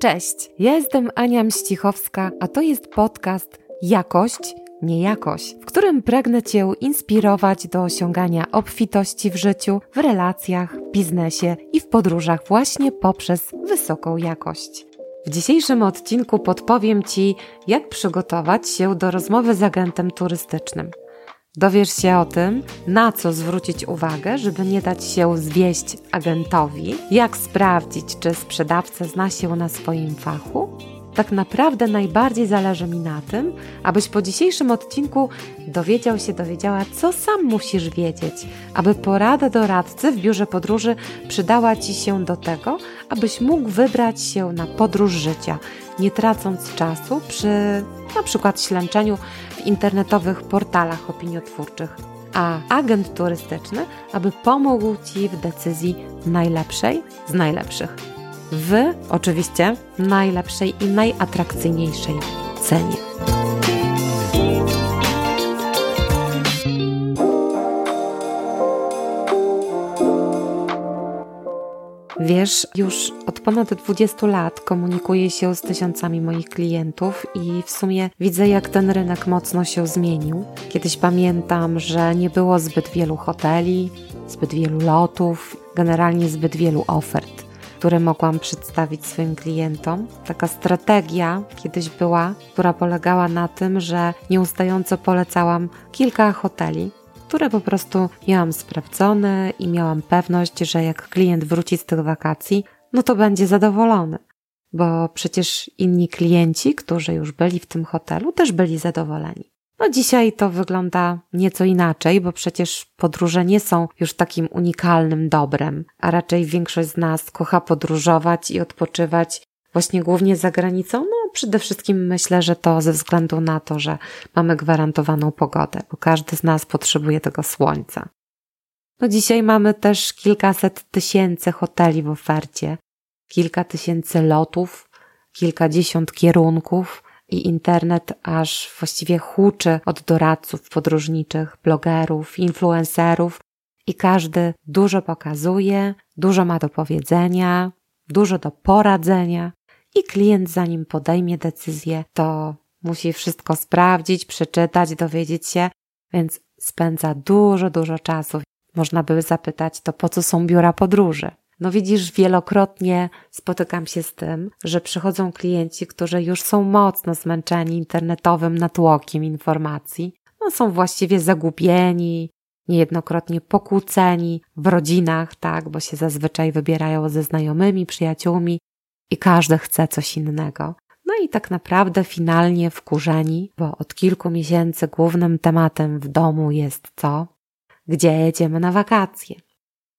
Cześć, ja jestem Ania Mścichowska, a to jest podcast Jakość, nie jakość, w którym pragnę Cię inspirować do osiągania obfitości w życiu, w relacjach, biznesie i w podróżach właśnie poprzez wysoką jakość. W dzisiejszym odcinku podpowiem Ci, jak przygotować się do rozmowy z agentem turystycznym. Dowiesz się o tym, na co zwrócić uwagę, żeby nie dać się zwieść agentowi, jak sprawdzić, czy sprzedawca zna się na swoim fachu. Tak naprawdę najbardziej zależy mi na tym, abyś po dzisiejszym odcinku dowiedział się, dowiedziała, co sam musisz wiedzieć, aby porada doradcy w biurze podróży przydała Ci się do tego, abyś mógł wybrać się na podróż życia, nie tracąc czasu przy na przykład ślęczeniu w internetowych portalach opiniotwórczych, a agent turystyczny, aby pomógł Ci w decyzji najlepszej z najlepszych. W oczywiście najlepszej i najatrakcyjniejszej cenie. Wiesz, już od ponad 20 lat komunikuję się z tysiącami moich klientów i w sumie widzę, jak ten rynek mocno się zmienił. Kiedyś pamiętam, że nie było zbyt wielu hoteli, zbyt wielu lotów, generalnie zbyt wielu ofert, które mogłam przedstawić swoim klientom. Taka strategia kiedyś była, która polegała na tym, że nieustająco polecałam kilka hoteli, które po prostu miałam sprawdzone i miałam pewność, że jak klient wróci z tych wakacji, no to będzie zadowolony. Bo przecież inni klienci, którzy już byli w tym hotelu, też byli zadowoleni. No dzisiaj to wygląda nieco inaczej, bo przecież podróże nie są już takim unikalnym dobrem, a raczej większość z nas kocha podróżować i odpoczywać właśnie głównie za granicą. No przede wszystkim myślę, że to ze względu na to, że mamy gwarantowaną pogodę, bo każdy z nas potrzebuje tego słońca. No dzisiaj mamy też kilkaset tysięcy hoteli w ofercie, kilka tysięcy lotów, kilkadziesiąt kierunków i internet aż właściwie huczy od doradców podróżniczych, blogerów, influencerów i każdy dużo pokazuje, dużo ma do powiedzenia, dużo do poradzenia i klient zanim podejmie decyzję, to musi wszystko sprawdzić, przeczytać, dowiedzieć się, więc spędza dużo, dużo czasu. Można by zapytać, to po co są biura podróży? No widzisz, wielokrotnie spotykam się z tym, że przychodzą klienci, którzy już są mocno zmęczeni internetowym natłokiem informacji, no są właściwie zagubieni, niejednokrotnie pokłóceni w rodzinach, tak, bo się zazwyczaj wybierają ze znajomymi, przyjaciółmi i każdy chce coś innego. No i tak naprawdę finalnie wkurzeni, bo od kilku miesięcy głównym tematem w domu jest co? Gdzie jedziemy na wakacje?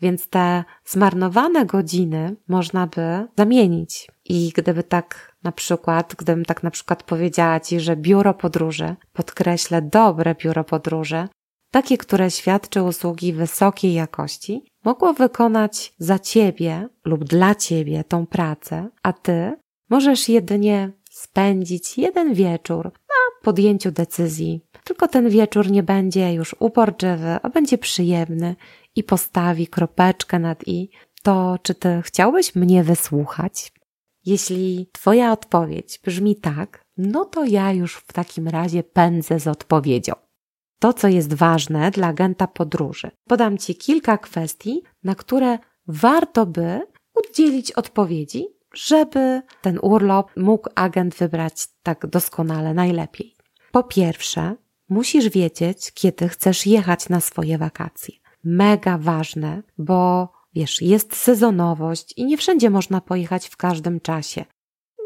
Więc te zmarnowane godziny można by zamienić. I gdyby tak na przykład, gdybym tak na przykład powiedziała Ci, że biuro podróży, podkreślę dobre biuro podróży, takie, które świadczy usługi wysokiej jakości, mogło wykonać za Ciebie lub dla Ciebie tą pracę, a Ty możesz jedynie spędzić jeden wieczór na podjęciu decyzji. Tylko ten wieczór nie będzie już uporczywy, a będzie przyjemny i postawi kropeczkę nad i. To czy Ty chciałbyś mnie wysłuchać? Jeśli Twoja odpowiedź brzmi tak, no to ja już w takim razie pędzę z odpowiedzią to, co jest ważne dla agenta podróży. Podam Ci kilka kwestii, na które warto by udzielić odpowiedzi, żeby ten urlop mógł agent wybrać tak doskonale, najlepiej. Po pierwsze, musisz wiedzieć, kiedy chcesz jechać na swoje wakacje. Mega ważne, bo wiesz, jest sezonowość i nie wszędzie można pojechać w każdym czasie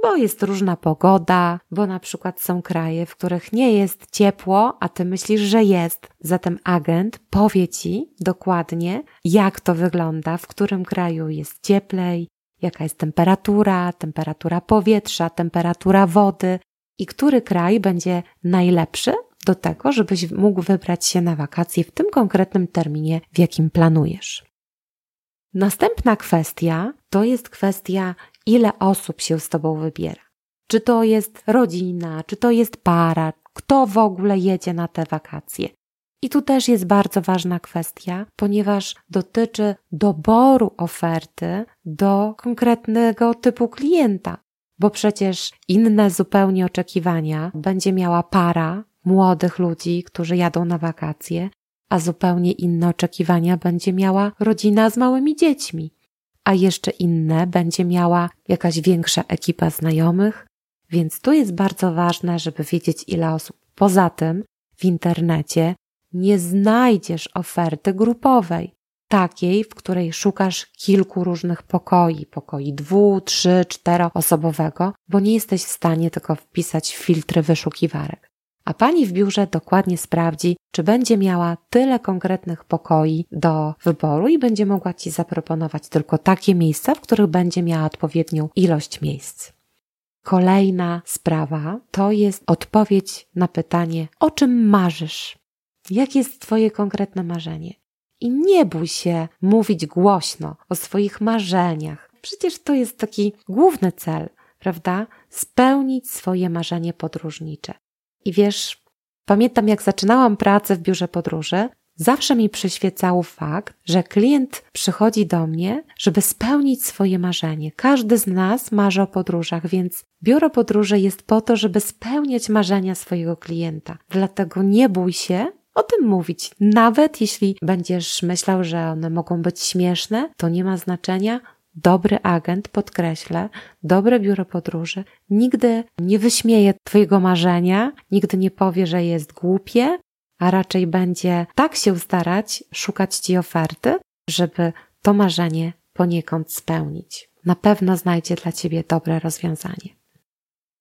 bo jest różna pogoda, bo na przykład są kraje, w których nie jest ciepło, a ty myślisz, że jest. Zatem agent powie ci dokładnie, jak to wygląda, w którym kraju jest cieplej, jaka jest temperatura, temperatura powietrza, temperatura wody i który kraj będzie najlepszy do tego, żebyś mógł wybrać się na wakacje w tym konkretnym terminie, w jakim planujesz. Następna kwestia to jest kwestia ile osób się z tobą wybiera. Czy to jest rodzina, czy to jest para, kto w ogóle jedzie na te wakacje. I tu też jest bardzo ważna kwestia, ponieważ dotyczy doboru oferty do konkretnego typu klienta. bo przecież inne zupełnie oczekiwania będzie miała para młodych ludzi, którzy jadą na wakacje, a zupełnie inne oczekiwania będzie miała rodzina z małymi dziećmi, a jeszcze inne będzie miała jakaś większa ekipa znajomych, więc tu jest bardzo ważne, żeby wiedzieć, ile osób. Poza tym w internecie nie znajdziesz oferty grupowej, takiej, w której szukasz kilku różnych pokoi, pokoi dwu, trzy, czteroosobowego, bo nie jesteś w stanie tylko wpisać filtry wyszukiwarek. A pani w biurze dokładnie sprawdzi, czy będzie miała tyle konkretnych pokoi do wyboru i będzie mogła ci zaproponować tylko takie miejsca, w których będzie miała odpowiednią ilość miejsc. Kolejna sprawa to jest odpowiedź na pytanie, o czym marzysz? Jakie jest Twoje konkretne marzenie? I nie bój się mówić głośno o swoich marzeniach. Przecież to jest taki główny cel, prawda? Spełnić swoje marzenie podróżnicze. I wiesz, pamiętam jak zaczynałam pracę w biurze podróży, zawsze mi przyświecał fakt, że klient przychodzi do mnie, żeby spełnić swoje marzenie. Każdy z nas marzy o podróżach, więc biuro podróży jest po to, żeby spełniać marzenia swojego klienta. Dlatego nie bój się o tym mówić. Nawet jeśli będziesz myślał, że one mogą być śmieszne, to nie ma znaczenia. Dobry agent, podkreślę, dobre biuro podróży nigdy nie wyśmieje Twojego marzenia, nigdy nie powie, że jest głupie, a raczej będzie tak się starać, szukać Ci oferty, żeby to marzenie poniekąd spełnić. Na pewno znajdzie dla Ciebie dobre rozwiązanie.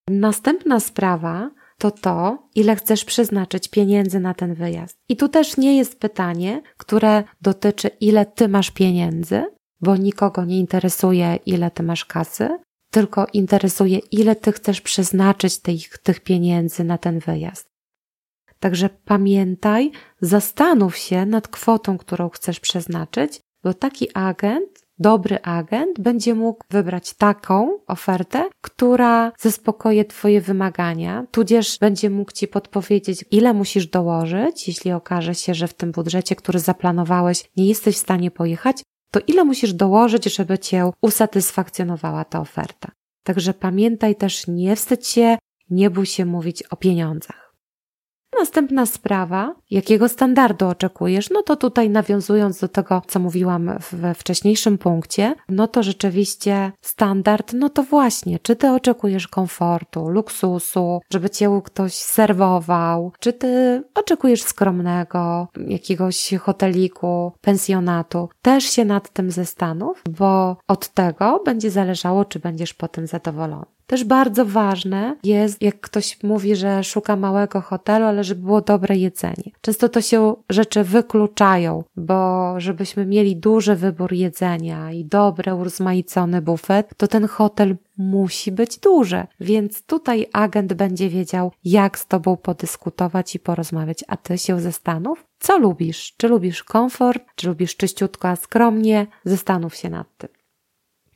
Następna sprawa to to, ile chcesz przeznaczyć pieniędzy na ten wyjazd. I tu też nie jest pytanie, które dotyczy, ile ty masz pieniędzy, bo nikogo nie interesuje, ile ty masz kasy, tylko interesuje, ile ty chcesz przeznaczyć tych, tych pieniędzy na ten wyjazd. Także pamiętaj, zastanów się nad kwotą, którą chcesz przeznaczyć, bo taki agent dobry agent będzie mógł wybrać taką ofertę, która zaspokoje Twoje wymagania, tudzież będzie mógł Ci podpowiedzieć, ile musisz dołożyć, jeśli okaże się, że w tym budżecie, który zaplanowałeś, nie jesteś w stanie pojechać, to ile musisz dołożyć, żeby Cię usatysfakcjonowała ta oferta. Także pamiętaj też, nie wstydź się, nie bój się mówić o pieniądzach. Następna sprawa, jakiego standardu oczekujesz, no to tutaj nawiązując do tego, co mówiłam we wcześniejszym punkcie, no to rzeczywiście standard, no to właśnie, czy ty oczekujesz komfortu, luksusu, żeby cię ktoś serwował, czy ty oczekujesz skromnego, jakiegoś hoteliku, pensjonatu. Też się nad tym zastanów, bo od tego będzie zależało, czy będziesz potem zadowolony. Też bardzo ważne jest, jak ktoś mówi, że szuka małego hotelu, ale żeby było dobre jedzenie. Często to się rzeczy wykluczają, bo żebyśmy mieli duży wybór jedzenia i dobry, urozmaicony bufet, to ten hotel musi być duży. Więc tutaj agent będzie wiedział, jak z tobą podyskutować i porozmawiać, a ty się zastanów, co lubisz? Czy lubisz komfort, czy lubisz czyściutko, a skromnie? Zastanów się nad tym.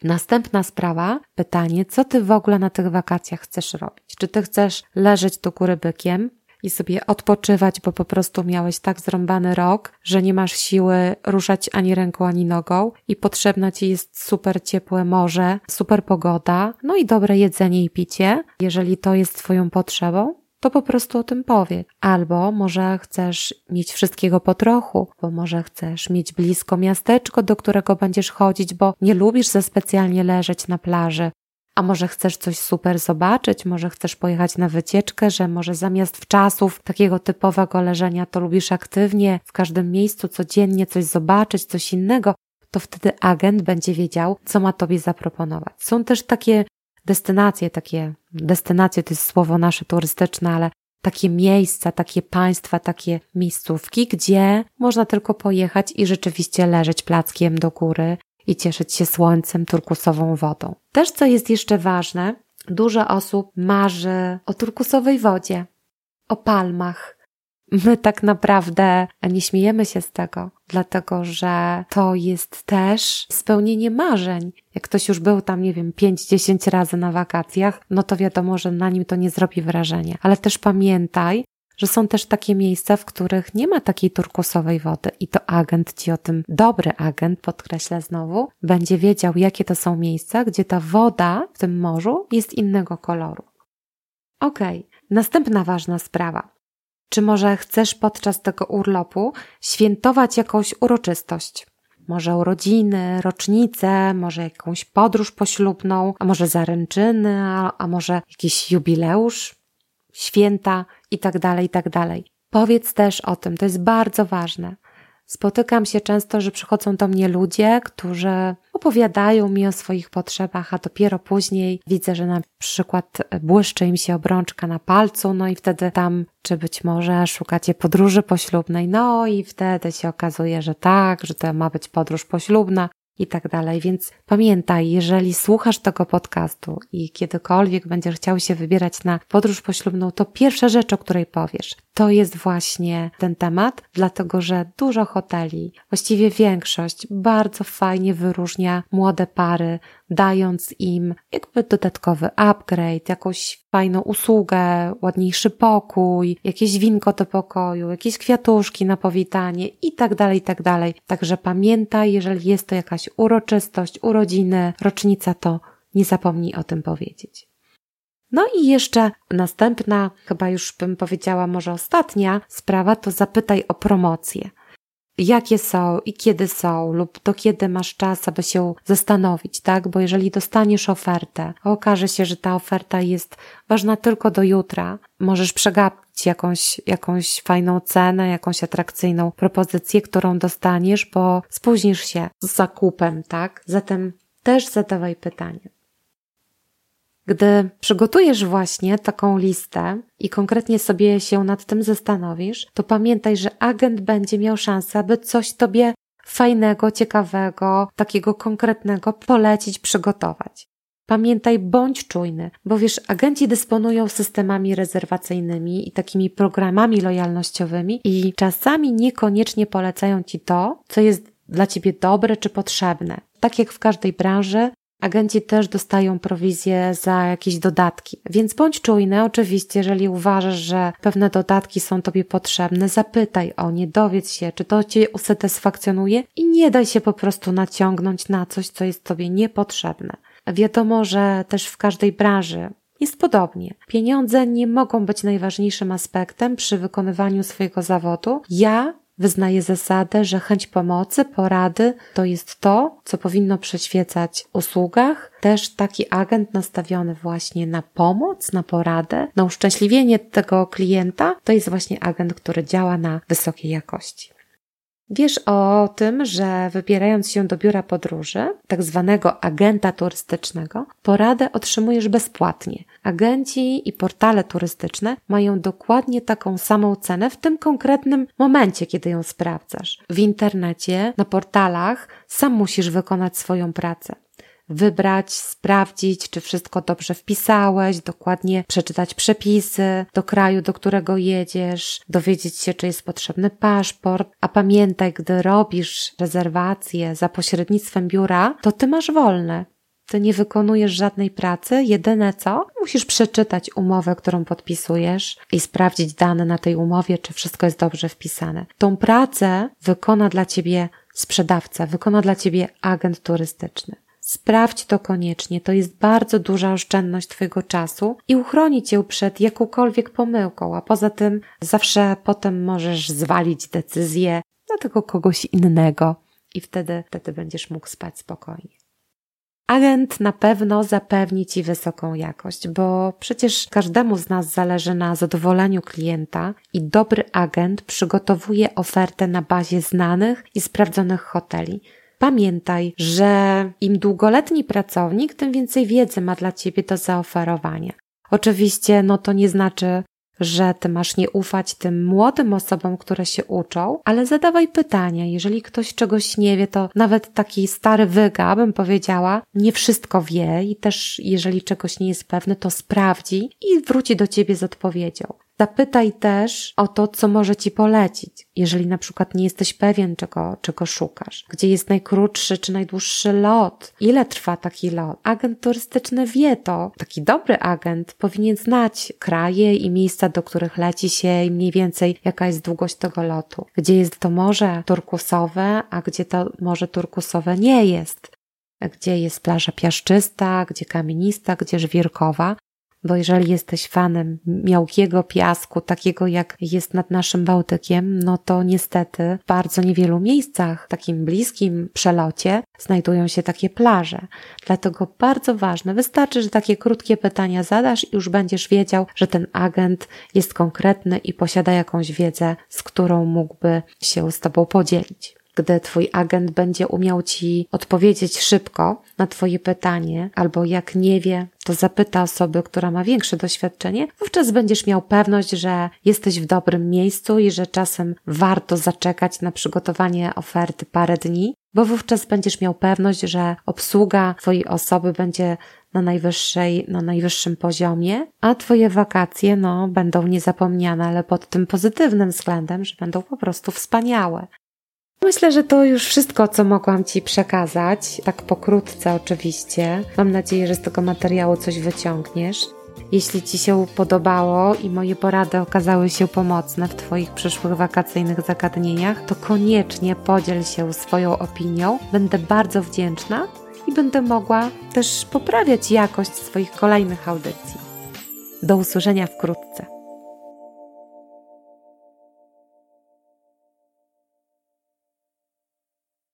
Następna sprawa, pytanie, co ty w ogóle na tych wakacjach chcesz robić? Czy ty chcesz leżeć do góry bykiem i sobie odpoczywać, bo po prostu miałeś tak zrąbany rok, że nie masz siły ruszać ani ręką, ani nogą i potrzebna ci jest super ciepłe morze, super pogoda, no i dobre jedzenie i picie, jeżeli to jest twoją potrzebą? to po prostu o tym powiedz. Albo może chcesz mieć wszystkiego po trochu, bo może chcesz mieć blisko miasteczko, do którego będziesz chodzić, bo nie lubisz za specjalnie leżeć na plaży. A może chcesz coś super zobaczyć, może chcesz pojechać na wycieczkę, że może zamiast w czasów takiego typowego leżenia to lubisz aktywnie w każdym miejscu codziennie coś zobaczyć, coś innego, to wtedy agent będzie wiedział, co ma tobie zaproponować. Są też takie destynacje, takie, destynacje to jest słowo nasze turystyczne, ale takie miejsca, takie państwa, takie miejscówki, gdzie można tylko pojechać i rzeczywiście leżeć plackiem do góry i cieszyć się słońcem, turkusową wodą. Też co jest jeszcze ważne, dużo osób marzy o turkusowej wodzie, o palmach, My tak naprawdę nie śmiejemy się z tego, dlatego że to jest też spełnienie marzeń. Jak ktoś już był tam, nie wiem, 5-10 razy na wakacjach, no to wiadomo, że na nim to nie zrobi wrażenia. Ale też pamiętaj, że są też takie miejsca, w których nie ma takiej turkusowej wody i to agent ci o tym, dobry agent, podkreślę znowu, będzie wiedział, jakie to są miejsca, gdzie ta woda w tym morzu jest innego koloru. Okej, okay. następna ważna sprawa. Czy może chcesz podczas tego urlopu świętować jakąś uroczystość? Może urodziny, rocznicę, może jakąś podróż poślubną, a może zaręczyny, a, a może jakiś jubileusz, święta i tak dalej, i tak dalej. Powiedz też o tym, to jest bardzo ważne. Spotykam się często, że przychodzą do mnie ludzie, którzy opowiadają mi o swoich potrzebach, a dopiero później widzę, że na przykład błyszczy im się obrączka na palcu, no i wtedy tam, czy być może szukacie podróży poślubnej, no i wtedy się okazuje, że tak, że to ma być podróż poślubna i tak dalej. Więc pamiętaj, jeżeli słuchasz tego podcastu i kiedykolwiek będziesz chciał się wybierać na podróż poślubną, to pierwsza rzecz, o której powiesz, to jest właśnie ten temat, dlatego że dużo hoteli, właściwie większość, bardzo fajnie wyróżnia młode pary, dając im jakby dodatkowy upgrade, jakąś fajną usługę, ładniejszy pokój, jakieś winko do pokoju, jakieś kwiatuszki na powitanie i tak dalej, i tak dalej. Także pamiętaj, jeżeli jest to jakaś uroczystość, urodziny, rocznica, to nie zapomnij o tym powiedzieć. No i jeszcze następna, chyba już bym powiedziała może ostatnia sprawa, to zapytaj o promocję. Jakie są i kiedy są, lub do kiedy masz czas, aby się zastanowić, tak? Bo jeżeli dostaniesz ofertę, a okaże się, że ta oferta jest ważna tylko do jutra, możesz przegapić jakąś, jakąś fajną cenę, jakąś atrakcyjną propozycję, którą dostaniesz, bo spóźnisz się z zakupem, tak? Zatem też zadawaj pytanie. Gdy przygotujesz właśnie taką listę i konkretnie sobie się nad tym zastanowisz, to pamiętaj, że agent będzie miał szansę, aby coś tobie fajnego, ciekawego, takiego konkretnego polecić, przygotować. Pamiętaj, bądź czujny, bo wiesz, agenci dysponują systemami rezerwacyjnymi i takimi programami lojalnościowymi i czasami niekoniecznie polecają ci to, co jest dla ciebie dobre czy potrzebne. Tak jak w każdej branży, Agenci też dostają prowizję za jakieś dodatki, więc bądź czujny. Oczywiście, jeżeli uważasz, że pewne dodatki są Tobie potrzebne, zapytaj o nie, dowiedz się, czy to Cię usatysfakcjonuje i nie daj się po prostu naciągnąć na coś, co jest Tobie niepotrzebne. Wiadomo, że też w każdej branży jest podobnie. Pieniądze nie mogą być najważniejszym aspektem przy wykonywaniu swojego zawodu. Ja Wyznaje zasadę, że chęć pomocy, porady to jest to, co powinno przyświecać usługach. Też taki agent nastawiony właśnie na pomoc, na poradę, na uszczęśliwienie tego klienta, to jest właśnie agent, który działa na wysokiej jakości. Wiesz o tym, że wybierając się do biura podróży, tak zwanego agenta turystycznego, poradę otrzymujesz bezpłatnie. Agenci i portale turystyczne mają dokładnie taką samą cenę w tym konkretnym momencie, kiedy ją sprawdzasz. W internecie, na portalach sam musisz wykonać swoją pracę wybrać, sprawdzić, czy wszystko dobrze wpisałeś, dokładnie przeczytać przepisy do kraju, do którego jedziesz, dowiedzieć się, czy jest potrzebny paszport. A pamiętaj, gdy robisz rezerwację za pośrednictwem biura, to ty masz wolne. Ty nie wykonujesz żadnej pracy, jedyne co, musisz przeczytać umowę, którą podpisujesz i sprawdzić dane na tej umowie, czy wszystko jest dobrze wpisane. Tą pracę wykona dla ciebie sprzedawca, wykona dla ciebie agent turystyczny. Sprawdź to koniecznie, to jest bardzo duża oszczędność Twojego czasu i uchroni Cię przed jakąkolwiek pomyłką, a poza tym zawsze potem możesz zwalić decyzję na tego kogoś innego i wtedy, wtedy będziesz mógł spać spokojnie. Agent na pewno zapewni Ci wysoką jakość, bo przecież każdemu z nas zależy na zadowoleniu klienta i dobry agent przygotowuje ofertę na bazie znanych i sprawdzonych hoteli Pamiętaj, że im długoletni pracownik, tym więcej wiedzy ma dla Ciebie do zaoferowania. Oczywiście, no to nie znaczy, że ty masz nie ufać tym młodym osobom, które się uczą, ale zadawaj pytania. Jeżeli ktoś czegoś nie wie, to nawet taki stary wyga, bym powiedziała, nie wszystko wie i też jeżeli czegoś nie jest pewny, to sprawdzi i wróci do ciebie z odpowiedzią. Zapytaj też o to, co może Ci polecić, jeżeli na przykład nie jesteś pewien, czego, czego szukasz. Gdzie jest najkrótszy czy najdłuższy lot? Ile trwa taki lot? Agent turystyczny wie to. Taki dobry agent powinien znać kraje i miejsca, do których leci się i mniej więcej jaka jest długość tego lotu. Gdzie jest to morze turkusowe, a gdzie to morze turkusowe nie jest gdzie jest plaża piaszczysta, gdzie kamienista, gdzie żwirkowa, bo jeżeli jesteś fanem miałkiego piasku, takiego jak jest nad naszym Bałtykiem, no to niestety w bardzo niewielu miejscach, w takim bliskim przelocie, znajdują się takie plaże. Dlatego bardzo ważne, wystarczy, że takie krótkie pytania zadasz i już będziesz wiedział, że ten agent jest konkretny i posiada jakąś wiedzę, z którą mógłby się z Tobą podzielić gdy Twój agent będzie umiał Ci odpowiedzieć szybko na Twoje pytanie, albo jak nie wie, to zapyta osoby, która ma większe doświadczenie, wówczas będziesz miał pewność, że jesteś w dobrym miejscu i że czasem warto zaczekać na przygotowanie oferty parę dni, bo wówczas będziesz miał pewność, że obsługa Twojej osoby będzie na najwyższej, na najwyższym poziomie, a Twoje wakacje, no, będą niezapomniane, ale pod tym pozytywnym względem, że będą po prostu wspaniałe. Myślę, że to już wszystko, co mogłam Ci przekazać, tak pokrótce oczywiście. Mam nadzieję, że z tego materiału coś wyciągniesz. Jeśli Ci się podobało i moje porady okazały się pomocne w Twoich przyszłych wakacyjnych zagadnieniach, to koniecznie podziel się swoją opinią. Będę bardzo wdzięczna i będę mogła też poprawiać jakość swoich kolejnych audycji. Do usłyszenia wkrótce.